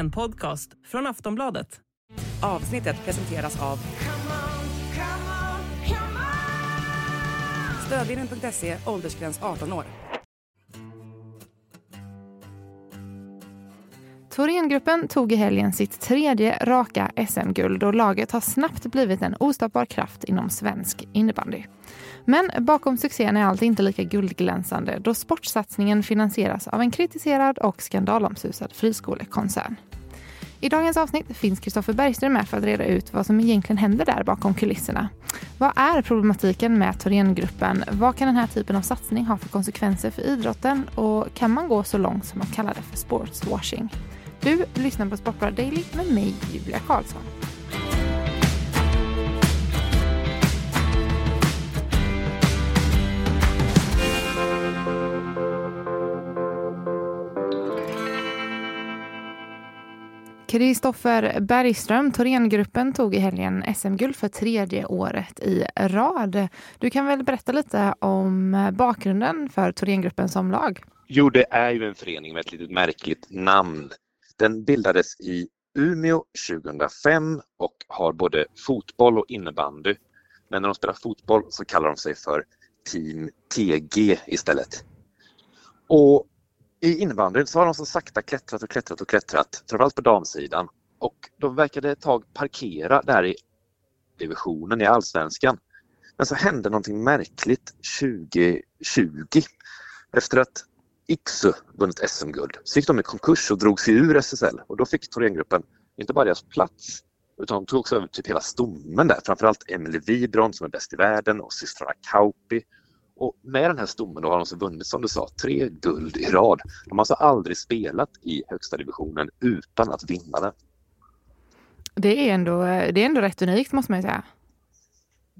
En podcast från Aftonbladet. Avsnittet presenteras av Stödvinnen.se, åldersgräns 18 år. Thorengruppen tog i helgen sitt tredje raka SM-guld och laget har snabbt blivit en ostoppbar kraft inom svensk innebandy. Men bakom succén är allt inte lika guldglänsande då sportsatsningen finansieras av en kritiserad och skandalomsusad friskolekoncern. I dagens avsnitt finns Kristoffer Bergström med för att reda ut vad som egentligen händer där bakom kulisserna. Vad är problematiken med Thorengruppen? Vad kan den här typen av satsning ha för konsekvenser för idrotten? Och kan man gå så långt som att kalla det för sportswashing? Du lyssnar på Sportbladet Daily med mig, Julia Karlsson. Kristoffer Bergström, Thorengruppen tog i helgen SM-guld för tredje året i rad. Du kan väl berätta lite om bakgrunden för Thorengruppen som lag? Jo, det är ju en förening med ett litet märkligt namn. Den bildades i Umeå 2005 och har både fotboll och innebandy. Men när de spelar fotboll så kallar de sig för Team TG istället. Och i innebandyn så har de så sakta klättrat och klättrat och klättrat, framförallt på damsidan. Och de verkade ett tag parkera där i divisionen i allsvenskan. Men så hände någonting märkligt 2020. Efter att Iksu vunnit SM-guld så gick de i konkurs och drog sig ur SSL och då fick Thorengruppen inte bara deras plats utan de tog också över typ hela stommen där, framförallt Emelie Wibron som är bäst i världen och systrarna Kauppi och med den här stommen har de så vunnit, som du sa, tre guld i rad. De har alltså aldrig spelat i högsta divisionen utan att vinna den. Det är ändå, det är ändå rätt unikt måste man ju säga.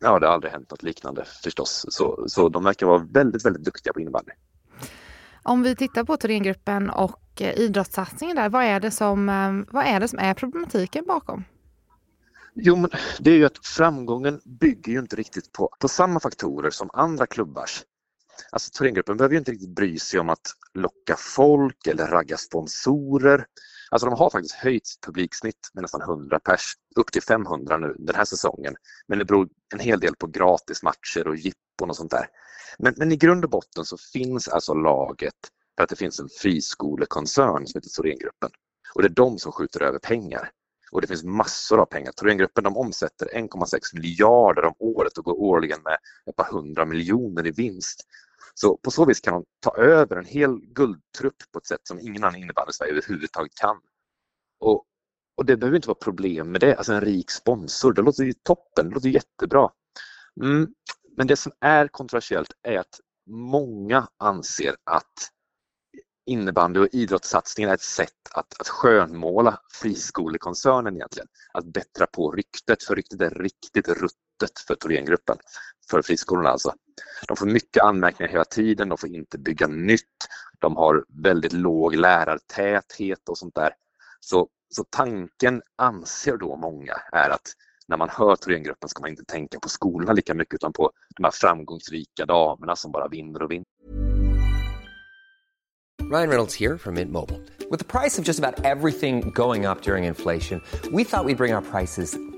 Ja, det har aldrig hänt något liknande förstås. Så, så de verkar vara väldigt, väldigt duktiga på innebandy. Om vi tittar på Thorengruppen och eh, idrottssatsningen där, vad är, det som, eh, vad är det som är problematiken bakom? Jo, men det är ju att framgången bygger ju inte riktigt på, på samma faktorer som andra klubbars. Alltså Thorengruppen behöver ju inte riktigt bry sig om att locka folk eller ragga sponsorer. Alltså de har faktiskt höjt publiksnitt med nästan 100 pers, upp till 500 nu den här säsongen. Men det beror en hel del på gratismatcher och jippon och sånt där. Men, men i grund och botten så finns alltså laget för att det finns en friskolekoncern som heter Thorengruppen. Och det är de som skjuter över pengar. Och det finns massor av pengar. Thorengruppen de omsätter 1,6 miljarder om året och går årligen med ett par hundra miljoner i vinst. Så på så vis kan de ta över en hel guldtrupp på ett sätt som ingen annan innebandy Sverige överhuvudtaget kan. Och, och det behöver inte vara problem med det. Alltså en rik sponsor, det låter ju toppen, det låter jättebra. Mm. Men det som är kontroversiellt är att många anser att innebandy och idrottssatsningen är ett sätt att, att skönmåla friskolekoncernen egentligen. Att bättra på ryktet, för ryktet är riktigt ruttet för Thorengruppen, för friskolorna alltså. De får mycket anmärkningar hela tiden, de får inte bygga nytt, de har väldigt låg lärartäthet och sånt där. Så, så tanken, anser då många, är att när man hör Thorengruppen ska man inte tänka på skolorna lika mycket utan på de här framgångsrika damerna som bara vinner och vinner. Ryan Reynolds här från Mint Mobile. Med priset på nästan allt som går upp under inflationen, trodde vi att vi skulle bring våra priser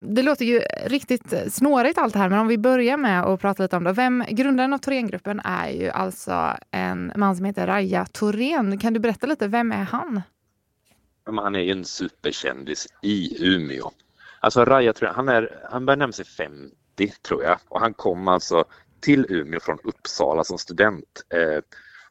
Det låter ju riktigt eh, snårigt allt det här, men om vi börjar med att prata lite om det. Vem, grundaren av Thorengruppen är ju alltså en man som heter Raja Thorén. Kan du berätta lite, vem är han? Han är en superkändis i Umeå. Alltså Raja Thorén, han, är, han börjar närma sig 50 tror jag och han kom alltså till Umeå från Uppsala som student. Eh,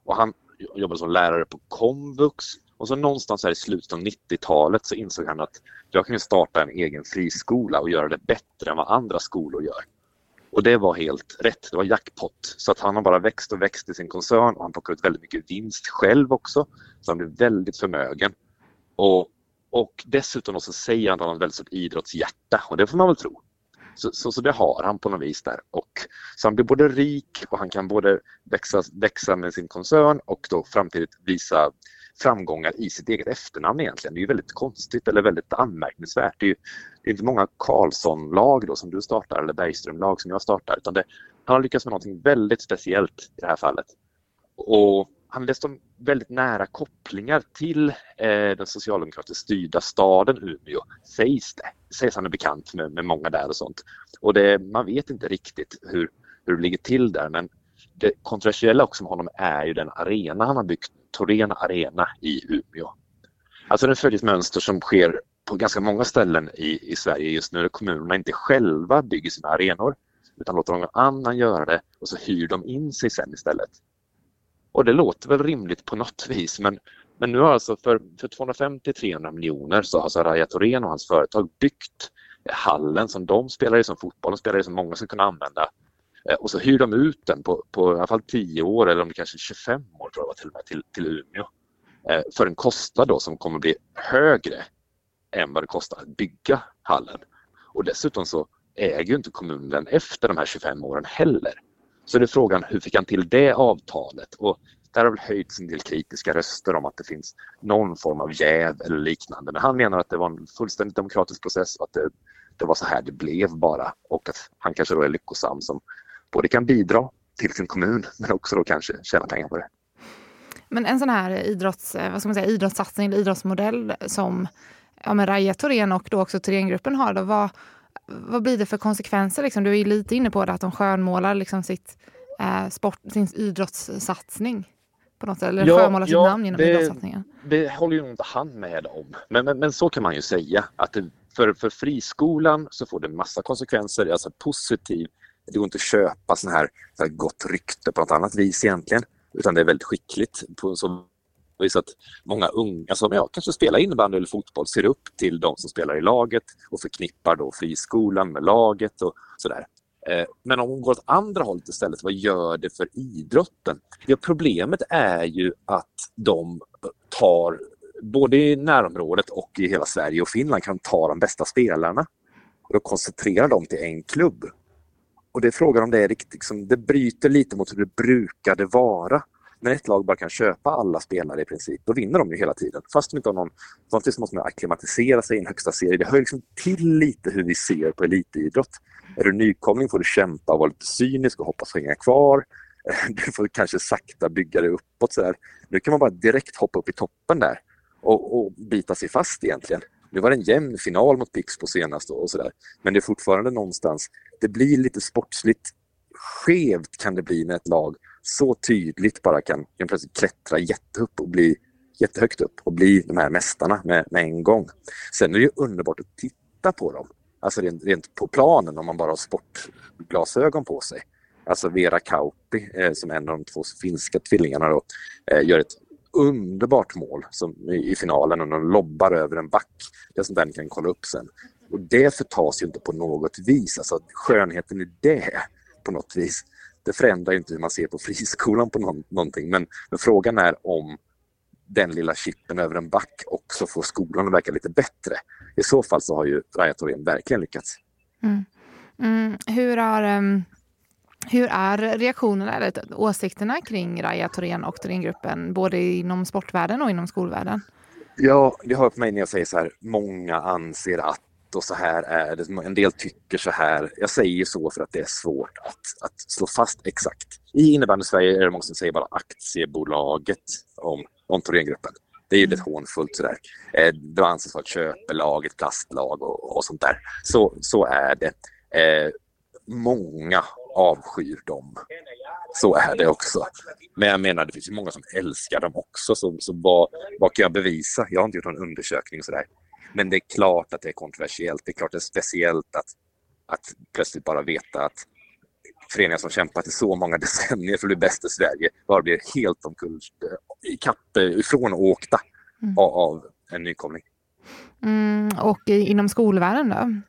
och han jobbade som lärare på komvux och så någonstans här i slutet av 90-talet så insåg han att jag kan starta en egen friskola och göra det bättre än vad andra skolor gör. Och det var helt rätt, det var jackpot. Så att han har bara växt och växt i sin koncern och han plockar ut väldigt mycket vinst själv också. Så han blev väldigt förmögen. Och, Och dessutom så säger han att han har ett väldigt stort idrottshjärta och det får man väl tro. Så, så, så, det har han på något vis där. Och, så han blir både rik och han kan både växa, växa med sin koncern och då framtidigt visa framgångar i sitt eget efternamn egentligen. Det är ju väldigt konstigt eller väldigt anmärkningsvärt. Det är ju det är inte många Karlsson-lag då som du startar eller Bergström-lag som jag startar utan det, han har lyckats med någonting väldigt speciellt i det här fallet. Och han har dessutom väldigt nära kopplingar till eh, den socialdemokratiskt styrda staden Umeå, sägs det. Sägs han är bekant med, med många där och sånt. Och det, man vet inte riktigt hur, hur det ligger till där men det kontroversiella också med honom är ju den arena han har byggt, Torén Arena i Umeå. Alltså den följer ett mönster som sker på ganska många ställen i, i Sverige just nu där kommunerna inte själva bygger sina arenor utan låter någon annan göra det och så hyr de in sig sen istället. Och det låter väl rimligt på något vis men, men nu har alltså för, för 250-300 miljoner så har alltså Raja Thorén och hans företag byggt hallen som de spelar i, som fotbollen spelar i, som många ska kunna använda. Eh, och så hyr de ut den på, på i alla fall 10 år eller om det kanske 25 år tror jag till och med till, till Umeå. Eh, för en kostnad då som kommer bli högre än vad det kostar att bygga hallen. Och dessutom så äger inte kommunen den efter de här 25 åren heller. Så det är frågan hur fick han till det avtalet? Och där har väl höjts en del kritiska röster om att det finns någon form av jäv eller liknande. Men han menar att det var en fullständigt demokratisk process och att det, det var så här det blev bara och att han kanske då är lyckosam som både kan bidra till sin kommun men också då kanske tjäna pengar på det. Men en sån här idrotts, vad ska man säga, idrottssatsning eller idrottsmodell som ja, men Raja Thorén och då också Thorengruppen har, då, vad, vad blir det för konsekvenser? Liksom? Du är lite inne på det, att de skönmålar liksom sitt, eh, sport, sin idrottssatsning. På något sätt, eller ja, skönmålar sitt ja, namn genom det, idrottssatsningen. Det håller ju inte han med om. Men, men, men, så kan man ju säga. att det, för, för friskolan så får det massa konsekvenser, alltså positiv. Det går inte att köpa sån här, så här gott rykte på något annat vis egentligen. Utan det är väldigt skickligt på så vis att många unga som ja, kanske spelar innebandy eller fotboll ser upp till de som spelar i laget och förknippar då friskolan med laget och sådär. Eh, men om hon går åt andra hållet istället, vad gör det för idrotten? Ja, problemet är ju att de tar, både i närområdet och i hela Sverige och Finland, kan ta de bästa spelarna och koncentrera dem till en klubb. Och det är frågan om det är riktigt, liksom, det bryter lite mot hur det brukade vara när ett lag bara kan köpa alla spelare i princip, då vinner de ju hela tiden. Fast de inte har någon... Samtidigt måste man acklimatisera sig i en högsta serie. Det hör liksom till lite hur vi ser på elitidrott. Är du nykomling får du kämpa och vara lite cynisk och hoppas hänga kvar. Du får kanske sakta bygga dig uppåt. Så där. Nu kan man bara direkt hoppa upp i toppen där och, och bita sig fast egentligen. Nu var det en jämn final mot Pixbo senast och sådär. Men det är fortfarande någonstans, det blir lite sportsligt skevt kan det bli när ett lag så tydligt bara kan, kan plötsligt klättra jättehögt och bli jättehögt upp och bli de här mästarna med, med en gång. Sen är det ju underbart att titta på dem. Alltså rent, rent på planen om man bara har sportglasögon på sig. Alltså Vera Kauppi eh, som en av de två finska tvillingarna då, eh, gör ett underbart mål som i, i finalen och de lobbar över en back. Det är sånt där ni kan kolla upp sen. Och det förtas ju inte på något vis. Alltså skönheten i det på något vis det förändrar inte hur man ser på friskolan på någon, någonting. Men, men, frågan är om den lilla chippen över en back också får skolan att verka lite bättre. I så fall så har ju Raja Thorén verkligen lyckats. Mm. Mm. Hur, har, um, hur är reaktionerna eller åsikterna kring Raja Thorén och Thorengruppen både inom sportvärlden och inom skolvärlden? Ja, det hör på mig när jag säger så här, många anser att och så här är det. En del tycker så här. Jag säger så för att det är svårt att, att slå fast exakt. I innebandy-Sverige är det många som säger bara aktiebolaget om, om Thorengruppen. Det är ju lite mm. hånfullt sådär. Eh, det anses vara ett köpelag, ett plastlag och, och sånt där. Så, så är det. Eh, många avskyr dem. Så är det också. Men jag menar, det finns ju många som älskar dem också. Så, så vad, vad kan jag bevisa? Jag har inte gjort någon undersökning och sådär. Men det är klart att det är kontroversiellt. Det är klart det är speciellt att, att plötsligt bara veta att föreningar som kämpat i så många decennier för att bli bäst i Sverige bara blir helt omkull ikapp ifrån och åkta mm. av, av en nykomling. Mm, och inom skolvärlden då?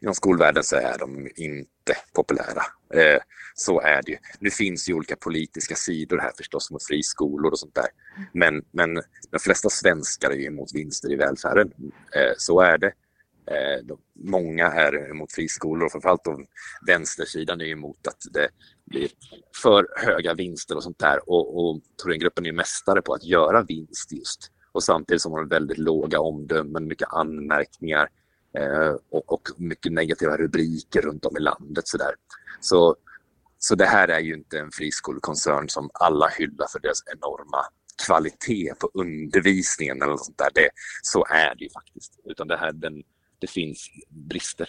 Inom skolvärlden så är de inte populära. Eh, så är det ju. Nu finns ju olika politiska sidor här förstås mot friskolor och sånt där. Men, men de flesta svenskar är ju emot vinster i välfärden. Eh, så är det. Eh, de, många är emot friskolor och framförallt de, vänstersidan är emot att det blir för höga vinster och sånt där. Och, och Thorengruppen är mästare på att göra vinst just. Och samtidigt som har väldigt låga omdömen, mycket anmärkningar Eh, och, och, mycket negativa rubriker runt om i landet. Så, där. så Så det här är ju inte en friskolekoncern som alla hyllar för deras enorma kvalitet på undervisningen eller något sånt där. Det, så är det ju faktiskt. Utan det här, den, det finns brister.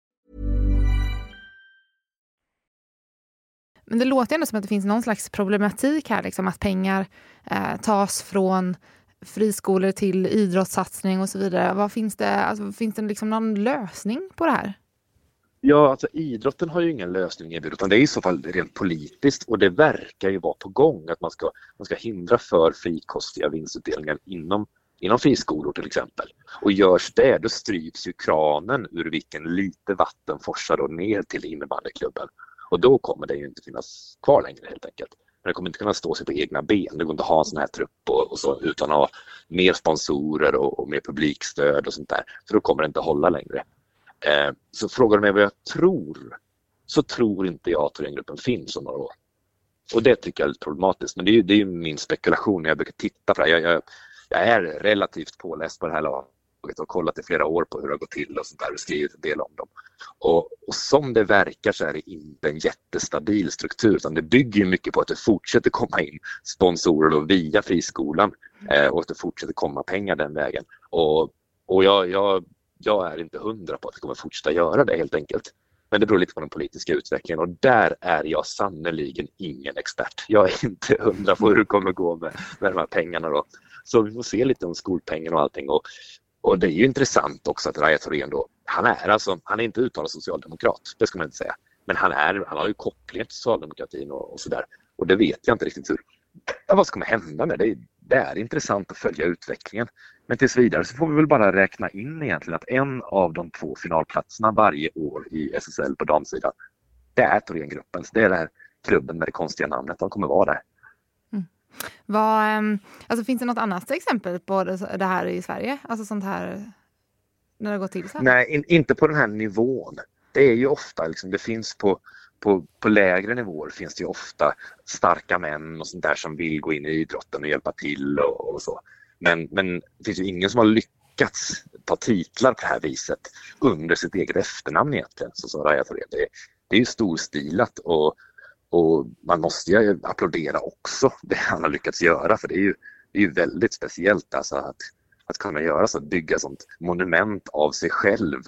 Men det låter ändå som att det finns någon slags problematik här, liksom, att pengar eh, tas från friskolor till idrottssatsning och så vidare. Vad finns det, alltså, finns det liksom någon lösning på det här? Ja, alltså idrotten har ju ingen lösning erbjudit utan det är i så fall rent politiskt och det verkar ju vara på gång att man ska, man ska hindra för frikostiga vinstutdelningar inom, inom friskolor till exempel. Och görs det, då stryps ju kranen ur vilken lite vatten forsar då ner till innebandyklubben. Och då kommer det ju inte finnas kvar längre helt enkelt. Men det kommer inte kunna stå sig på egna ben. Det går inte att ha en sån här trupp och, och så, utan att ha mer sponsorer och, och mer publikstöd och sånt där. Så då kommer det inte hålla längre. Eh, så frågar du mig vad jag tror, så tror inte jag att Thorengruppen finns om några år. Och det tycker jag är lite problematiskt. Men det är ju, det är ju min spekulation när jag brukar titta på det här. Jag, jag, jag är relativt påläst på det här laget och kollat i flera år på hur det har gått till och sånt där och skrivit en del om dem. Och, och, som det verkar så är det inte en jättestabil struktur utan det bygger mycket på att det fortsätter komma in sponsorer via friskolan eh, och att det fortsätter komma pengar den vägen. Och, och jag, jag, jag är inte hundra på att det kommer fortsätta göra det helt enkelt. Men det beror lite på den politiska utvecklingen och där är jag sannoliken ingen expert. Jag är inte hundra på hur det kommer gå med, med de här pengarna. Då. Så vi får se lite om skolpengen och allting. Och, och det är ju intressant också att Raja Thorén då, han är alltså, han är inte uttalad socialdemokrat, det ska man inte säga. Men han, är, han har ju kopplingar till socialdemokratin och, och sådär. Och det vet jag inte riktigt hur, ja, vad ska kommer hända med det? Det är intressant att följa utvecklingen. Men tills vidare så får vi väl bara räkna in egentligen att en av de två finalplatserna varje år i SSL på damsidan, det är Thorengruppens. Det är den här klubben med det konstiga namnet. De kommer vara där. Vad, ehm, alltså, finns det något annat exempel på det här i Sverige? Alltså sånt här när det går till så här? Nej, in, inte på den här nivån. Det är ju ofta, liksom, det finns på, på, på lägre nivåer finns det ju ofta starka män och sånt där som vill gå in i idrotten och hjälpa till och, och så. Men, men det finns ju ingen som har lyckats ta titlar på det här viset under sitt eget efternamn egentligen, så som Raja Thorén. Det, det är ju storstilat och och man måste ju applådera också det han har lyckats göra för det är ju, det är ju väldigt speciellt alltså att, att kunna göra så, att bygga sånt monument av sig själv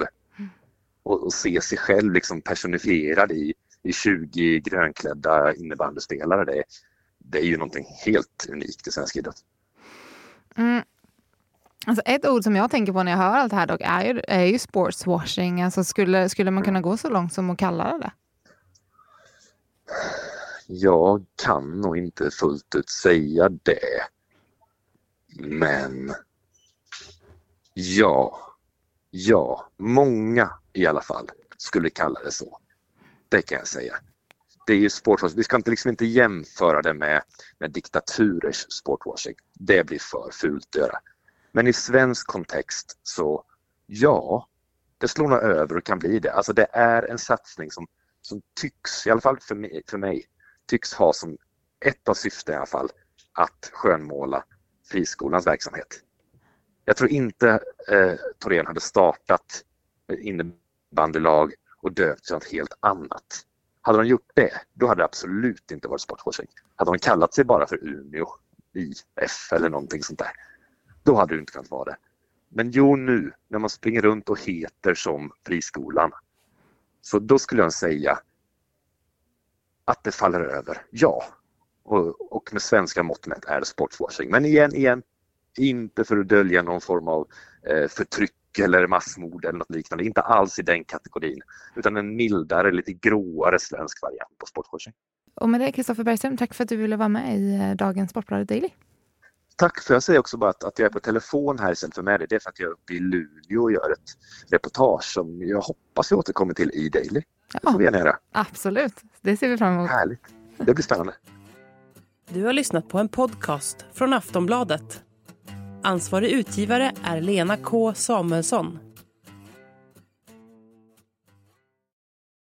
och, och se sig själv liksom personifierad i, i 20 grönklädda innebandyspelare. Det, det är ju någonting helt unikt i svensk idrott. Mm. Alltså ett ord som jag tänker på när jag hör allt det här dock är ju, är ju sportswashing. Alltså skulle, skulle man kunna gå så långt som att kalla det det? Jag kan nog inte fullt ut säga det. Men ja, ja, många i alla fall skulle kalla det så. Det kan jag säga. Det är ju sportwashing. Vi ska inte, liksom inte jämföra det med, med diktaturers sportwashing. Det blir för fult att göra. Men i svensk kontext så ja, det slår nog över och kan bli det. Alltså det är en satsning som som tycks, i alla fall för mig, för mig tycks ha som ett av syften i alla fall att skönmåla friskolans verksamhet. Jag tror inte eh, Torén hade startat innebandylag och döpt till något helt annat. Hade de gjort det, då hade det absolut inte varit sportwashing. Hade de kallat sig bara för Umeå IF eller någonting sånt där, då hade det inte kunnat vara det. Men jo nu, när man springer runt och heter som friskolan, så då skulle jag säga att det faller över, ja. Och, och med svenska mått mätt är det sportswashing. Men igen, igen, inte för att dölja någon form av eh, förtryck eller massmord eller något liknande. Inte alls i den kategorin. Utan en mildare, lite gråare svensk variant på sportswashing. Och med det Kristoffer Bergström, tack för att du ville vara med i eh, dagens Sportbladet Daily. Tack, för jag säger också bara att, att jag är på telefon här istället för med dig. Det är för att jag är uppe i Luleå och gör ett reportage som jag hoppas jag återkommer till i Daily. Det får vi gärna göra. Absolut, det ser vi fram emot. Härligt. Det blir spännande. Du har lyssnat på en podcast från Aftonbladet. Ansvarig utgivare är Lena K Samuelsson.